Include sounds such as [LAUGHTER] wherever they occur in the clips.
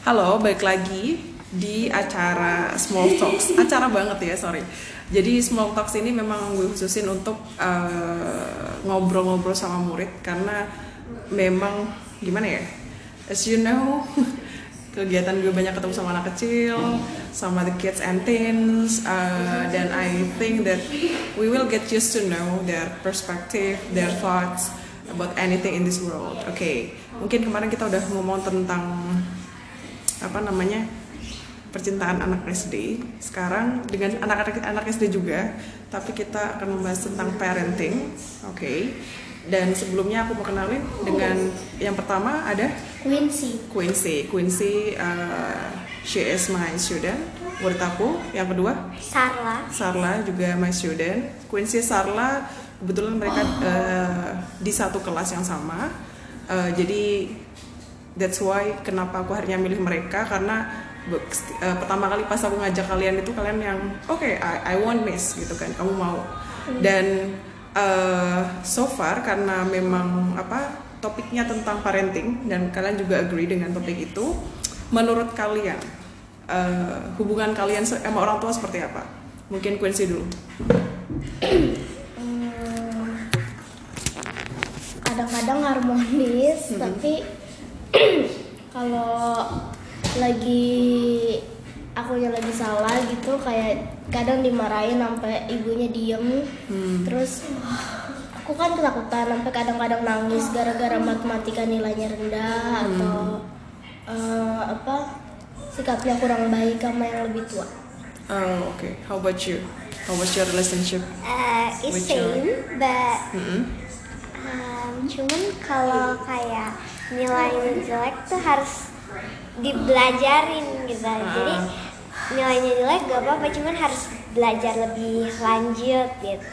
Halo, balik lagi di acara Small Talks. Acara banget ya, sorry. Jadi Small Talks ini memang gue khususin untuk uh, ngobrol-ngobrol sama murid karena memang gimana ya? As you know, [LAUGHS] kegiatan gue banyak ketemu sama anak kecil, sama the kids and teens, uh, dan I think that we will get used to know their perspective, their thoughts about anything in this world. Oke, okay. mungkin kemarin kita udah ngomong tentang apa namanya percintaan anak SD. Sekarang dengan anak-anak anak SD juga, tapi kita akan membahas tentang parenting. Oke. Okay. Dan sebelumnya aku mau kenalin dengan yang pertama ada Quincy. Quincy. Quincy uh, she is my student. Murid aku. Yang kedua Sarla. Sarla juga my student. Quincy Sarla kebetulan mereka uh, di satu kelas yang sama. Uh, jadi that's why kenapa aku akhirnya milih mereka karena uh, pertama kali pas aku ngajak kalian itu kalian yang oke okay, I, I want miss gitu kan kamu mau. Dan uh, so far karena memang apa topiknya tentang parenting dan kalian juga agree dengan topik itu menurut kalian uh, hubungan kalian sama orang tua seperti apa? Mungkin Quincy dulu. Kadang-kadang harmonis hmm. tapi kalau lagi aku yang lagi salah gitu kayak kadang dimarahin sampai ibunya diem hmm. terus aku kan ketakutan sampai kadang-kadang nangis gara-gara matematika nilainya rendah hmm. atau uh, apa sikapnya kurang baik sama yang lebih tua. Oh oke, okay. how about you? How was your relationship? Uh, it's same, your... but mm -hmm. Um, cuman kalau kayak nilai jelek tuh harus dibelajarin gitu jadi nilainya jelek gak apa-apa cuman harus belajar lebih lanjut gitu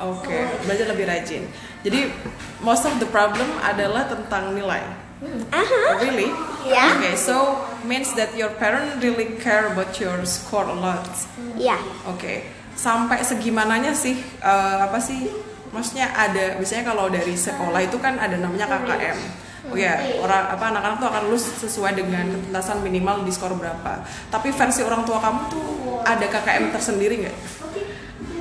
oke okay. belajar lebih rajin jadi most of the problem adalah tentang nilai Uh-huh. Really? Yeah. Okay, so means that your parent really care about your score a lot. Yeah. Oke. Okay. Sampai segimananya sih uh, apa sih? Maksudnya ada biasanya kalau dari sekolah itu kan ada namanya KKM oh ya orang apa anak-anak tuh akan lulus sesuai dengan ketuntasan minimal di skor berapa. Tapi versi orang tua kamu tuh ada KKM tersendiri nggak?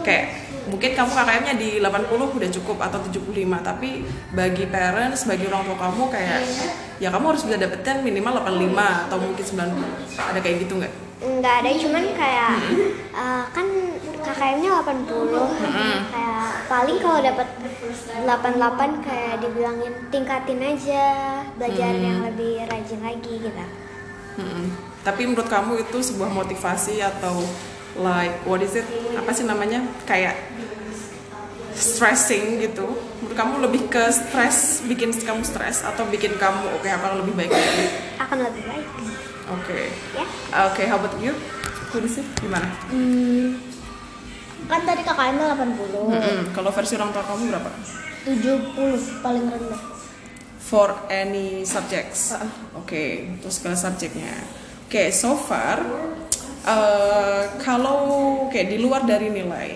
Kayak mungkin kamu KKM-nya di 80 udah cukup atau 75 tapi bagi parents bagi orang tua kamu kayak ya kamu harus bisa dapetin minimal 85 atau mungkin 90 ada kayak gitu nggak? Nggak ada cuman kayak uh, kan KKM-nya 80 hmm. kayak paling kalau dapat 88 kayak dibilangin tingkatin aja belajar hmm. yang lebih rajin lagi gitu. Hmm. tapi menurut kamu itu sebuah motivasi atau like what is it? Apa sih namanya? Kayak stressing gitu. Menurut kamu lebih ke stress bikin kamu stres atau bikin kamu oke okay, apa lebih baik lagi? Akan lebih baik. Oke. Okay. ya. Oke okay, how about you? Kondisi gimana? Hmm, kan tadi KKM 80 -hmm. kalau versi orang tua kamu berapa? 70 paling rendah. For any subjects? Uh -uh. oke okay, terus segala subjeknya oke okay, so far uh, kalau kayak di luar dari nilai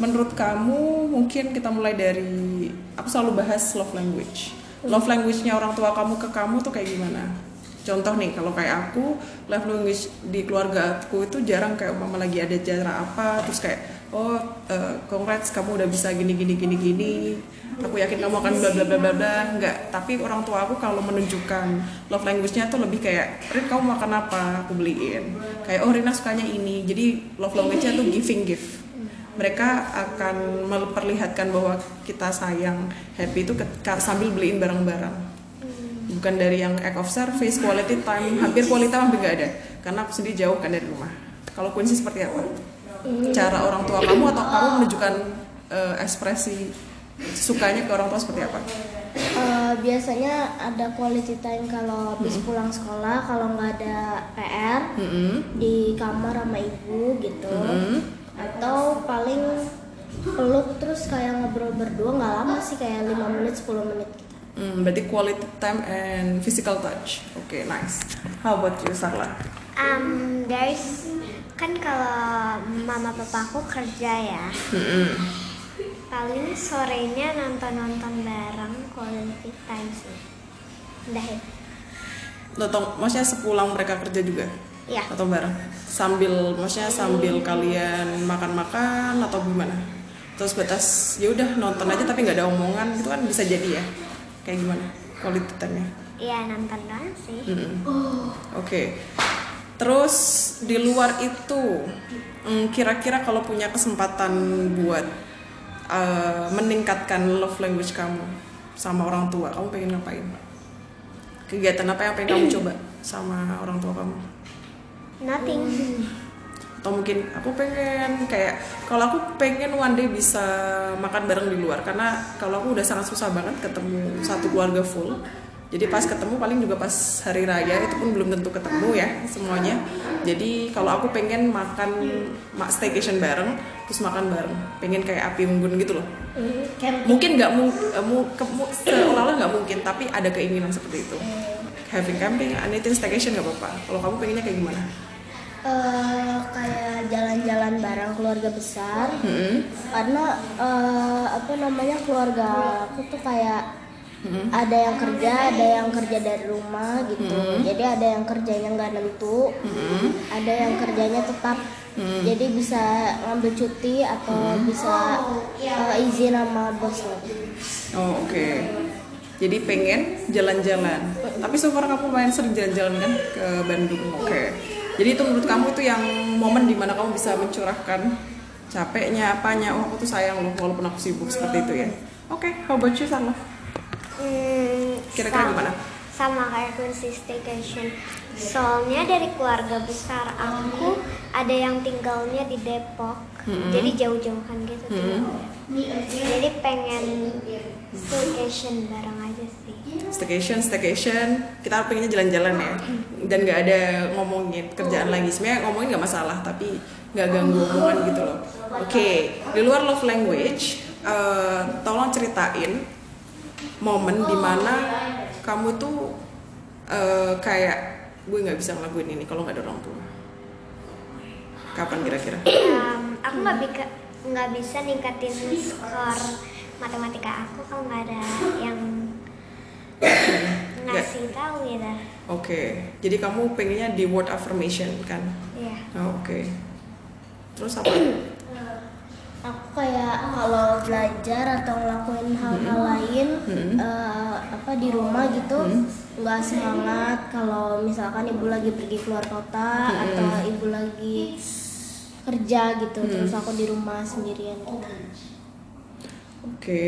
menurut kamu mungkin kita mulai dari aku selalu bahas love language. Love language-nya orang tua kamu ke kamu tuh kayak gimana contoh nih kalau kayak aku love language di keluarga aku itu jarang kayak mama lagi ada acara apa terus kayak oh uh, congrats kamu udah bisa gini gini gini gini. Aku yakin kamu akan bla bla bla bla bla. Nggak tapi orang tua aku kalau menunjukkan love language-nya tuh lebih kayak Rin kamu makan apa? Aku beliin. Kayak oh Rina sukanya ini. Jadi love language-nya tuh giving gift mereka akan memperlihatkan bahwa kita sayang happy itu sambil beliin barang-barang bukan dari yang act of service quality time hampir quality time hampir nggak ada karena aku sendiri jauh kan dari rumah kalau Quincy seperti apa cara orang tua kamu atau kamu menunjukkan uh, ekspresi sukanya ke orang tua seperti apa uh, biasanya ada quality time kalau habis mm-hmm. pulang sekolah kalau nggak ada PR mm-hmm. di kamar sama ibu gitu mm-hmm. atau paling peluk terus kayak ngobrol berdua nggak lama sih kayak 5 menit 10 menit Hmm, berarti quality time and physical touch. Oke, okay, nice. How about you, Sarla? Um, guys, kan kalau mama papaku kerja ya. Mm-hmm. Paling sorenya nonton-nonton bareng quality time sih. Udah ya. atau maksudnya sepulang mereka kerja juga Iya. atau bareng sambil maksudnya sambil kalian makan-makan atau gimana terus batas ya udah nonton aja tapi nggak ada omongan gitu kan bisa jadi ya kayak gimana quality time-nya Iya nonton doang sih. Mm-mm. Oke. Terus di luar itu, mm, kira-kira kalau punya kesempatan buat uh, meningkatkan love language kamu sama orang tua, kamu pengen ngapain? Kegiatan apa yang pengen kamu [CLEARS THROAT] coba sama orang tua kamu? Nothing. Atau mungkin aku pengen kayak kalau aku pengen one day bisa makan bareng di luar karena kalau aku udah sangat susah banget ketemu satu keluarga full. Jadi pas ketemu paling juga pas hari raya itu pun belum tentu ketemu ya semuanya. Jadi kalau aku pengen makan mak staycation bareng terus makan bareng, pengen kayak api unggun gitu loh. Camping. Mungkin nggak mu, eh, mu, ke- mu- seolah-olah nggak mungkin, tapi ada keinginan seperti itu. Having camping, anything staycation nggak apa-apa. Kalau kamu pengennya kayak gimana? Eh, kayak jalan-jalan bareng keluarga besar Mm-mm. karena eh, apa namanya keluarga aku tuh kayak ada yang kerja ada yang kerja dari rumah gitu jadi ada yang kerjanya nggak nentu ada yang kerjanya tetap jadi bisa ngambil cuti atau bisa eh, izin sama bosnya Oh oke. Jadi pengen jalan-jalan. Tapi so far kamu main sering jalan-jalan kan ke Bandung. Oke. Jadi itu menurut kamu itu yang momen di mana kamu bisa mencurahkan capeknya, apanya. Oh aku tuh sayang loh walaupun aku sibuk seperti itu ya. Oke, how about you? Hmm, Kira-kira gimana? Sama kayak Quincy Staycation. Soalnya dari keluarga besar aku ada yang tinggalnya di Depok, jadi jauh-jauhan gitu tinggalnya. Jadi pengen staycation bareng aja sih. Staycation, staycation. Kita pengennya jalan-jalan ya. Dan nggak ada ngomongin kerjaan lagi. Sebenarnya ngomongin nggak masalah, tapi nggak ganggu omongan gitu loh. Oke, di luar love language, eh, tolong ceritain momen di mana kamu tuh eh, kayak gue nggak bisa ngelakuin ini kalau nggak ada orang tua. Kapan kira-kira? Em, aku nggak bisa nggak bisa ningkatin skor matematika aku kalau nggak ada yang [COUGHS] ngasih tahu gitu. Oke, jadi kamu pengennya di word affirmation kan? Iya. Oh, Oke. Terus apa? Kayak kalau belajar atau ngelakuin hal-hal lain eh, apa di rumah gitu nggak semangat. Kalau misalkan ibu lagi pergi keluar kota atau ibu lagi kerja gitu terus aku di rumah sendirian. Gitu. Oke,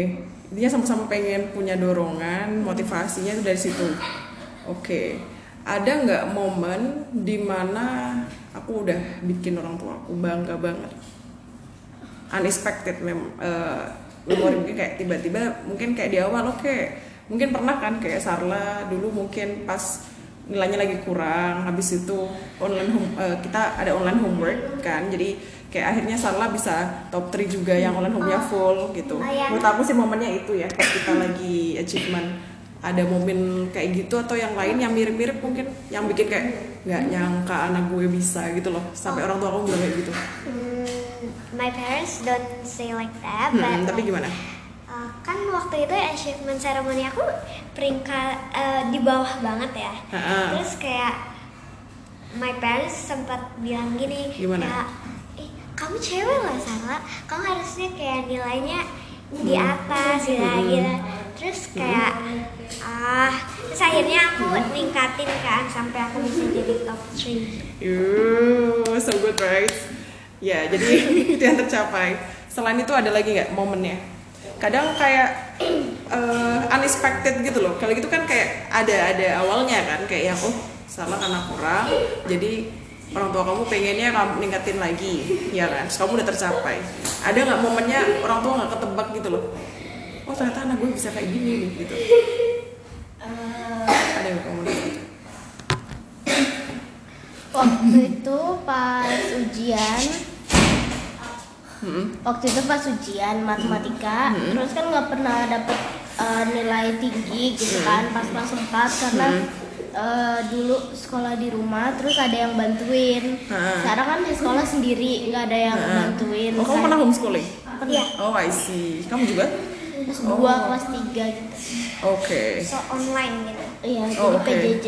intinya sama-sama pengen punya dorongan, motivasinya itu dari situ. Oke, ada nggak momen di mana aku udah bikin orang tua aku bangga banget, unexpected mem eh, memori mungkin kayak tiba-tiba mungkin kayak di awal oke, mungkin pernah kan kayak Sarla dulu mungkin pas nilainya lagi kurang, habis itu online home, eh, kita ada online homework kan, jadi kayak akhirnya Sarla bisa top 3 juga yang online home-nya full gitu. Oh. Menurut aku sih momennya itu ya pas kita lagi achievement ada momen kayak gitu atau yang lain yang mirip-mirip mungkin yang bikin kayak nggak nyangka anak gue bisa gitu loh sampai orang tua aku bilang kayak gitu. Hmm, my parents don't say like that, but Hmm, tapi like, gimana? uh, kan waktu itu achievement ceremony aku peringkat uh, di bawah banget ya. Ha-ha. Terus kayak my parents sempat bilang gini, Gimana? kayak, "Ih, kamu cewek lah Sarah, kamu harusnya kayak nilainya di atas gitu gitu." Terus kayak ah, terus akhirnya aku ningkatin kan sampai aku bisa jadi top 3 Yuh, so good right? Ya, jadi [LAUGHS] itu yang tercapai. Selain itu ada lagi nggak momennya? Kadang kayak eh, unexpected gitu loh. Kalau gitu kan kayak ada ada awalnya kan kayak yang oh salah karena kurang. Jadi orang tua kamu pengennya kamu ningkatin lagi, ya kan? Terus kamu udah tercapai. Ada nggak momennya orang tua nggak ketebak gitu loh? Oh ternyata anak gue bisa kayak gini nih gitu. Ada nggak momen itu? waktu itu pas ujian Hmm. waktu itu pas ujian matematika terus kan nggak pernah dapet eh, nilai tinggi gitu kan pas kelas 4 karena eh, dulu sekolah di rumah terus ada yang bantuin Ha. sekarang kan di sekolah sendiri nggak ada yang bantuin Oh kamu pernah homeschooling? Iya. Oh I see. Kamu juga? kelas Oh. 2 kelas 3 gitu Oke. so online gitu iya Oh, jadi oke. PJJ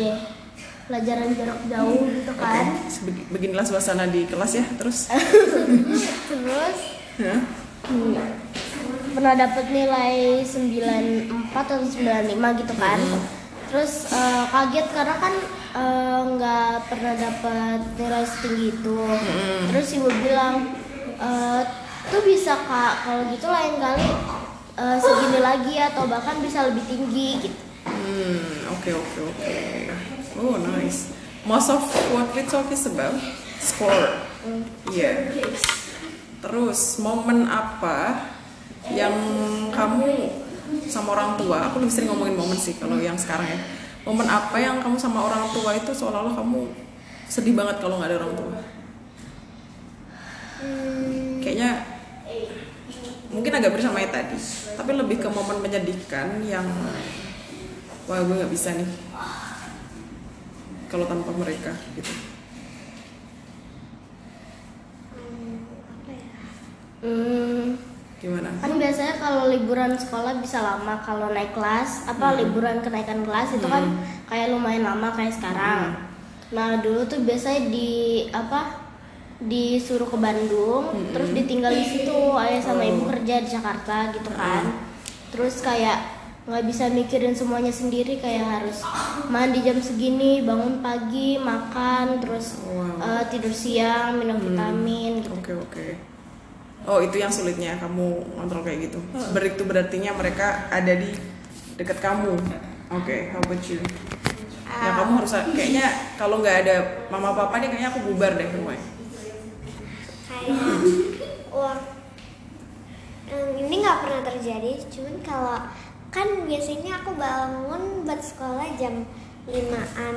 pelajaran jarak jauh gitu kan. Oke, beginilah suasana di kelas ya. Terus, terus? Hmm, pernah dapat nilai 94 atau 95 gitu kan. Terus eh, kaget karena kan eh, nggak pernah dapat nilai setinggi itu. Terus ibu bilang "Eh, tuh bisa kak kalau gitu lain kali eh, segini lagi atau bahkan bisa lebih tinggi gitu. Hmm, oke oke oke. Oh nice. Most of what we talk is about score. Iya. Terus momen apa yang kamu sama orang tua? Aku lebih sering ngomongin momen sih kalau yang sekarang ya. Momen apa yang kamu sama orang tua itu seolah-olah kamu sedih banget kalau nggak ada orang tua? Kayaknya mungkin agak bersama ya tadi, tapi lebih ke momen menyedihkan yang wah gue nggak bisa nih kalau tanpa mereka gitu. Hmm, Gimana? kan biasanya kalau liburan sekolah bisa lama kalau naik kelas apa liburan kenaikan kelas itu kan kayak lumayan lama kayak sekarang. Nah dulu tuh biasanya di apa disuruh ke Bandung terus ditinggal di situ ayah sama ibu kerja di Jakarta gitu kan. Terus kayak nggak bisa mikirin semuanya sendiri kayak harus mandi jam segini bangun pagi makan terus Wow. eh, tidur siang minum vitamin gitu Oke oke. Oh itu yang sulitnya kamu kontrol kayak gitu. Ber itu berartinya mereka ada di dekat kamu. Oke, how about you? Ya kamu harus kayaknya kalau nggak ada mama papa nih kayaknya aku bubar deh kayak wah em, ini nggak pernah terjadi cuman kalau kan biasanya aku bangun buat sekolah jam 5an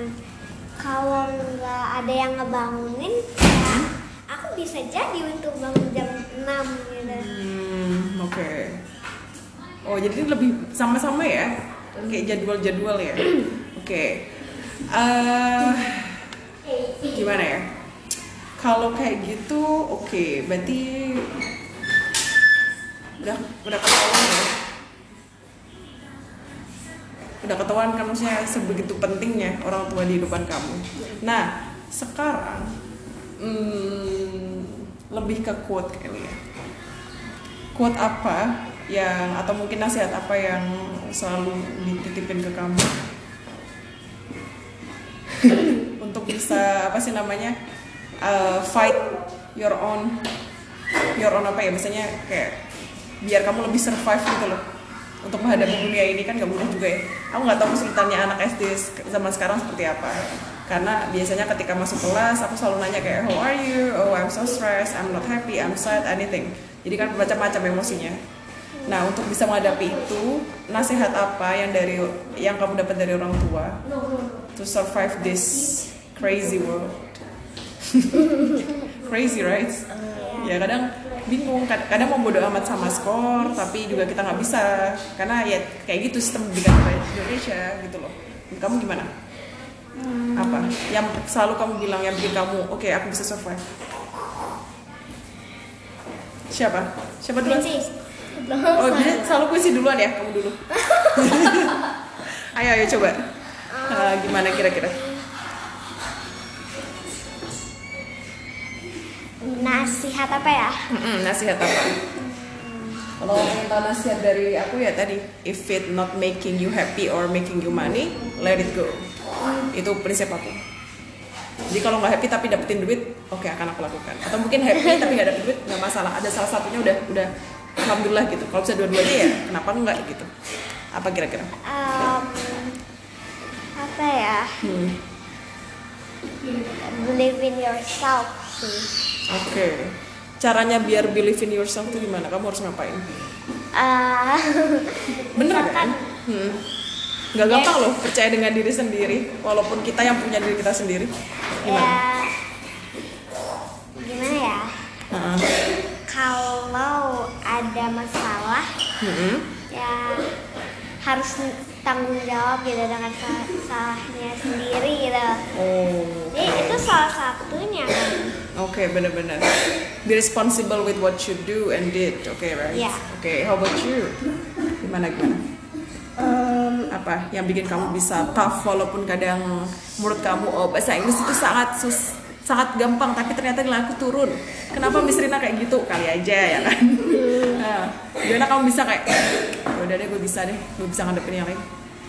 kalau nggak ada yang ngebangunin ya aku bisa jadi untuk bangun jam 6 gitu Hmm, oke. Oh jadi lebih sama-sama ya? Kayak jadwal-jadwal ya? [CLEARS THROAT] Oke. Eh, gimana ya? Kalau kayak gitu, oke. Berarti udah udah ketahuan ya? Udah ketahuan kan maksudnya sebegitu pentingnya orang tua di depan kamu. Nah, sekarang hmm, lebih ke quote kali ya. Quote apa yang atau mungkin nasihat apa yang selalu dititipin ke kamu? [LAUGHS] Untuk bisa apa sih namanya uh, fight your own your own apa ya? Biasanya kayak biar kamu lebih survive gitu loh untuk menghadapi dunia ini kan gak mudah juga ya. Aku nggak tahu kesulitannya anak SD zaman sekarang seperti apa. Karena biasanya ketika masuk kelas aku selalu nanya kayak how are you? Oh I'm so stressed. I'm not happy. I'm sad anything. Jadi kan macam-macam emosinya. Nah untuk bisa menghadapi itu nasihat apa yang dari yang kamu dapat dari orang tua to survive this crazy world? [LAUGHS] Crazy right? Ya kadang bingung. Kad- kadang mau bodo amat sama skor tapi juga kita nggak bisa. Karena ya kayak gitu sistem pendidikan di Indonesia gitu loh. Kamu gimana? Apa? Yang selalu kamu bilang yang bikin kamu oke aku bisa survive. Siapa? Siapa duluan? Oh dia selalu puisi duluan ya kamu dulu. [LAUGHS] Ayo ayo coba. Eh, gimana kira-kira nasihat apa ya Mm-mm, nasihat apa? Kalau minta nasihat dari aku ya tadi, if it not making you happy or making you money, let it go. Itu prinsip aku. Jadi kalau nggak happy tapi dapetin duit, oke akan aku lakukan. Atau mungkin happy [LAUGHS] tapi nggak dapet duit, nggak masalah. Ada salah satunya udah udah alhamdulillah gitu. Kalau bisa dua-duanya ya kenapa enggak gitu? Apa kira-kira? Em, apa ya Hmm. believe in yourself sih Oke. Caranya biar believe in yourself tuh gimana? Kamu harus ngapain? Ah, Bener kan? Hmm. Gak gampang loh percaya dengan diri sendiri, walaupun kita yang punya diri kita sendiri. Gimana? ya gimana ya Heeh. kalau ada masalah Mm-mm. ya harus tanggung jawab gitu dengan sa- salahnya sendiri gitu Oh, jadi itu salah satunya kan oke benar-benar. Be responsible with what you do and did, oke right? Iya. Oke, how about you? Gimana gimana? Em, apa yang bikin kamu bisa tough walaupun kadang menurut kamu oh bahasa Inggris itu sangat sus sangat gampang tapi ternyata nilai aku turun kenapa Miss Rina kayak gitu kali aja ya kan nah, gimana kamu bisa kayak "Ya udah deh gue bisa deh. Gue bisa ngadepin yang lain.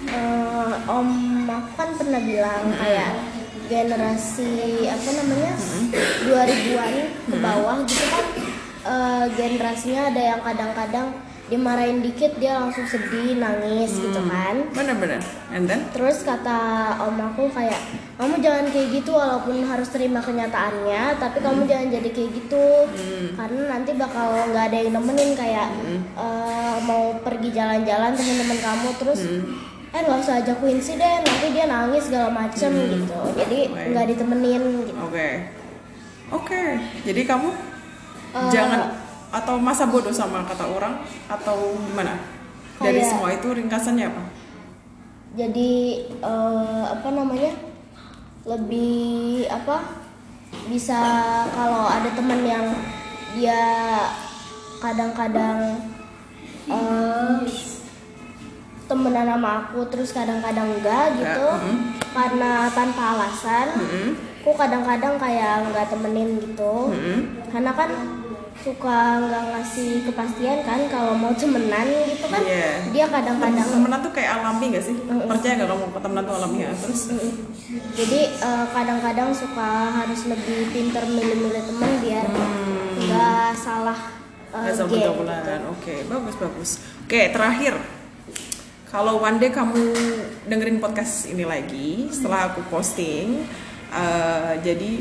Eh, om aku kan pernah bilang kayak generasi apa namanya 2000-an ke bawah gitu kan. Eh, generasinya ada yang kadang-kadang dimarahin dikit dia langsung sedih nangis gitu kan. Bener-bener and then? Terus kata om aku kayak kamu jangan kayak gitu walaupun harus terima kenyataannya tapi kamu jangan jadi kayak gitu. Karena nanti bakal nggak ada yang nemenin kayak eh, mau pergi jalan-jalan temen-temen kamu terus eh nggak usah ajak Quincy deh nanti dia nangis segala macem gitu. Jadi nggak ditemenin gitu. Oke. Oke. Jadi kamu Eh, jangan atau masa bodoh sama kata orang atau gimana dari Kayak- semua itu ringkasannya apa jadi eh, apa namanya lebih apa bisa kalau ada teman yang dia kadang-kadang eh, temenan sama aku terus kadang-kadang enggak gitu mm. karena tanpa alasan Mm-mm. aku kadang-kadang kayak nggak temenin gitu Mm-mm. karena kan suka nggak ngasih kepastian kan kalau mau temenan gitu kan Iya. dia kadang-kadang temenan tuh kayak alami gak sih Mm-mm. percaya gak kamu temenan tuh alami ya terus Mm-mm. Jadi eh, kadang-kadang suka harus lebih pinter milih-milih teman biar nggak salah uh, Gak sama gitu. Oke, bagus bagus. Oke, terakhir. Kalau one day kamu dengerin podcast ini lagi setelah aku posting, eh, jadi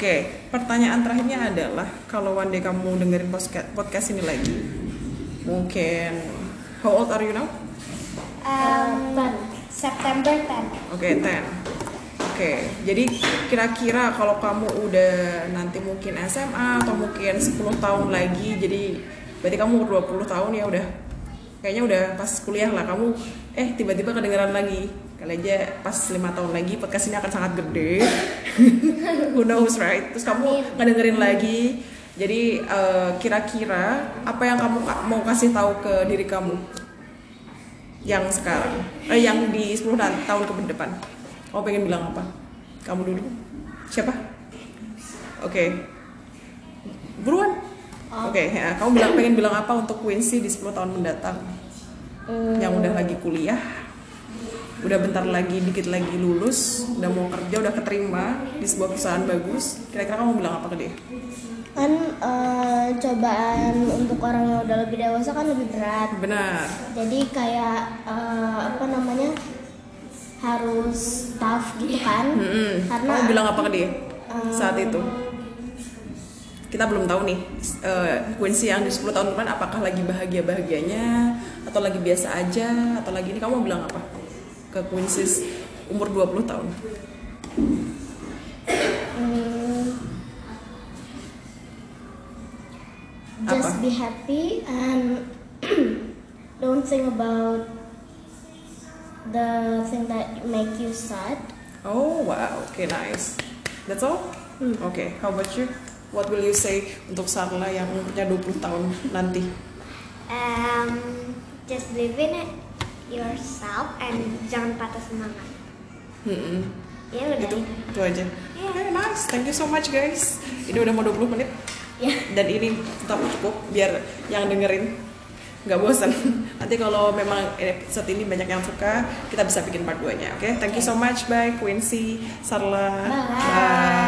Oke, pertanyaan terakhirnya adalah kalau one day kamu dengerin podcast podcast ini lagi, mungkin how old are you now? Um, September 10. Oke, 10. Oke, jadi kira-kira kalau kamu udah nanti mungkin SMA atau mungkin 10 tahun lagi, jadi berarti kamu umur 20 tahun ya udah kayaknya udah pas kuliah lah kamu eh tiba-tiba kedengeran lagi kali aja pas lima tahun lagi podcast ini akan sangat gede [LAUGHS] who knows right? Terus kamu ngedengerin lagi. Jadi eh, kira-kira apa yang kamu ka- mau kasih tahu ke diri kamu? Yang sekarang. Eh, yang di 10 ta- tahun ke depan. Kamu pengen bilang apa? Kamu dulu. Siapa? Oke. Buruan? Oke ya, kamu bilang pengen bilang apa untuk Quincy di 10 tahun mendatang? Hmm, yang udah lagi kuliah udah bentar lagi dikit lagi lulus udah mau kerja udah keterima di sebuah perusahaan bagus kira-kira kamu bilang apa ke dia kan eh, cobaan untuk orang yang udah lebih dewasa kan lebih berat. benar Jadi kayak eh, apa namanya harus tough gitu kan? Mm-mm. Karena kamu bilang apa ke dia eh, saat itu kita belum tahu nih eh, Quincy yang di 10 tahun depan apakah lagi bahagia bahagianya atau lagi biasa aja atau lagi ini kamu bilang apa ke Quincy umur 20 tahun. Hmm, just Apa? be happy and [CLEARS THROAT] don't think about the thing that make you sad. oh wow. Oke nice. That's all? Oke how about you? What will you say untuk Sarla yang umurnya 20 tahun nanti? Um, just believe in it yourself and jangan patah semangat. Mm-mm. Ya udah. gitu itu aja Iya. Oke, nice thank you so much guys ini udah mau 20 menit Ya. dan ini tetap cukup biar yang dengerin nggak bosan [LAUGHS] nanti kalau memang episode ini banyak yang suka kita bisa bikin part 2 nya oke thank you so much bye Quincy Sarla Bye. bye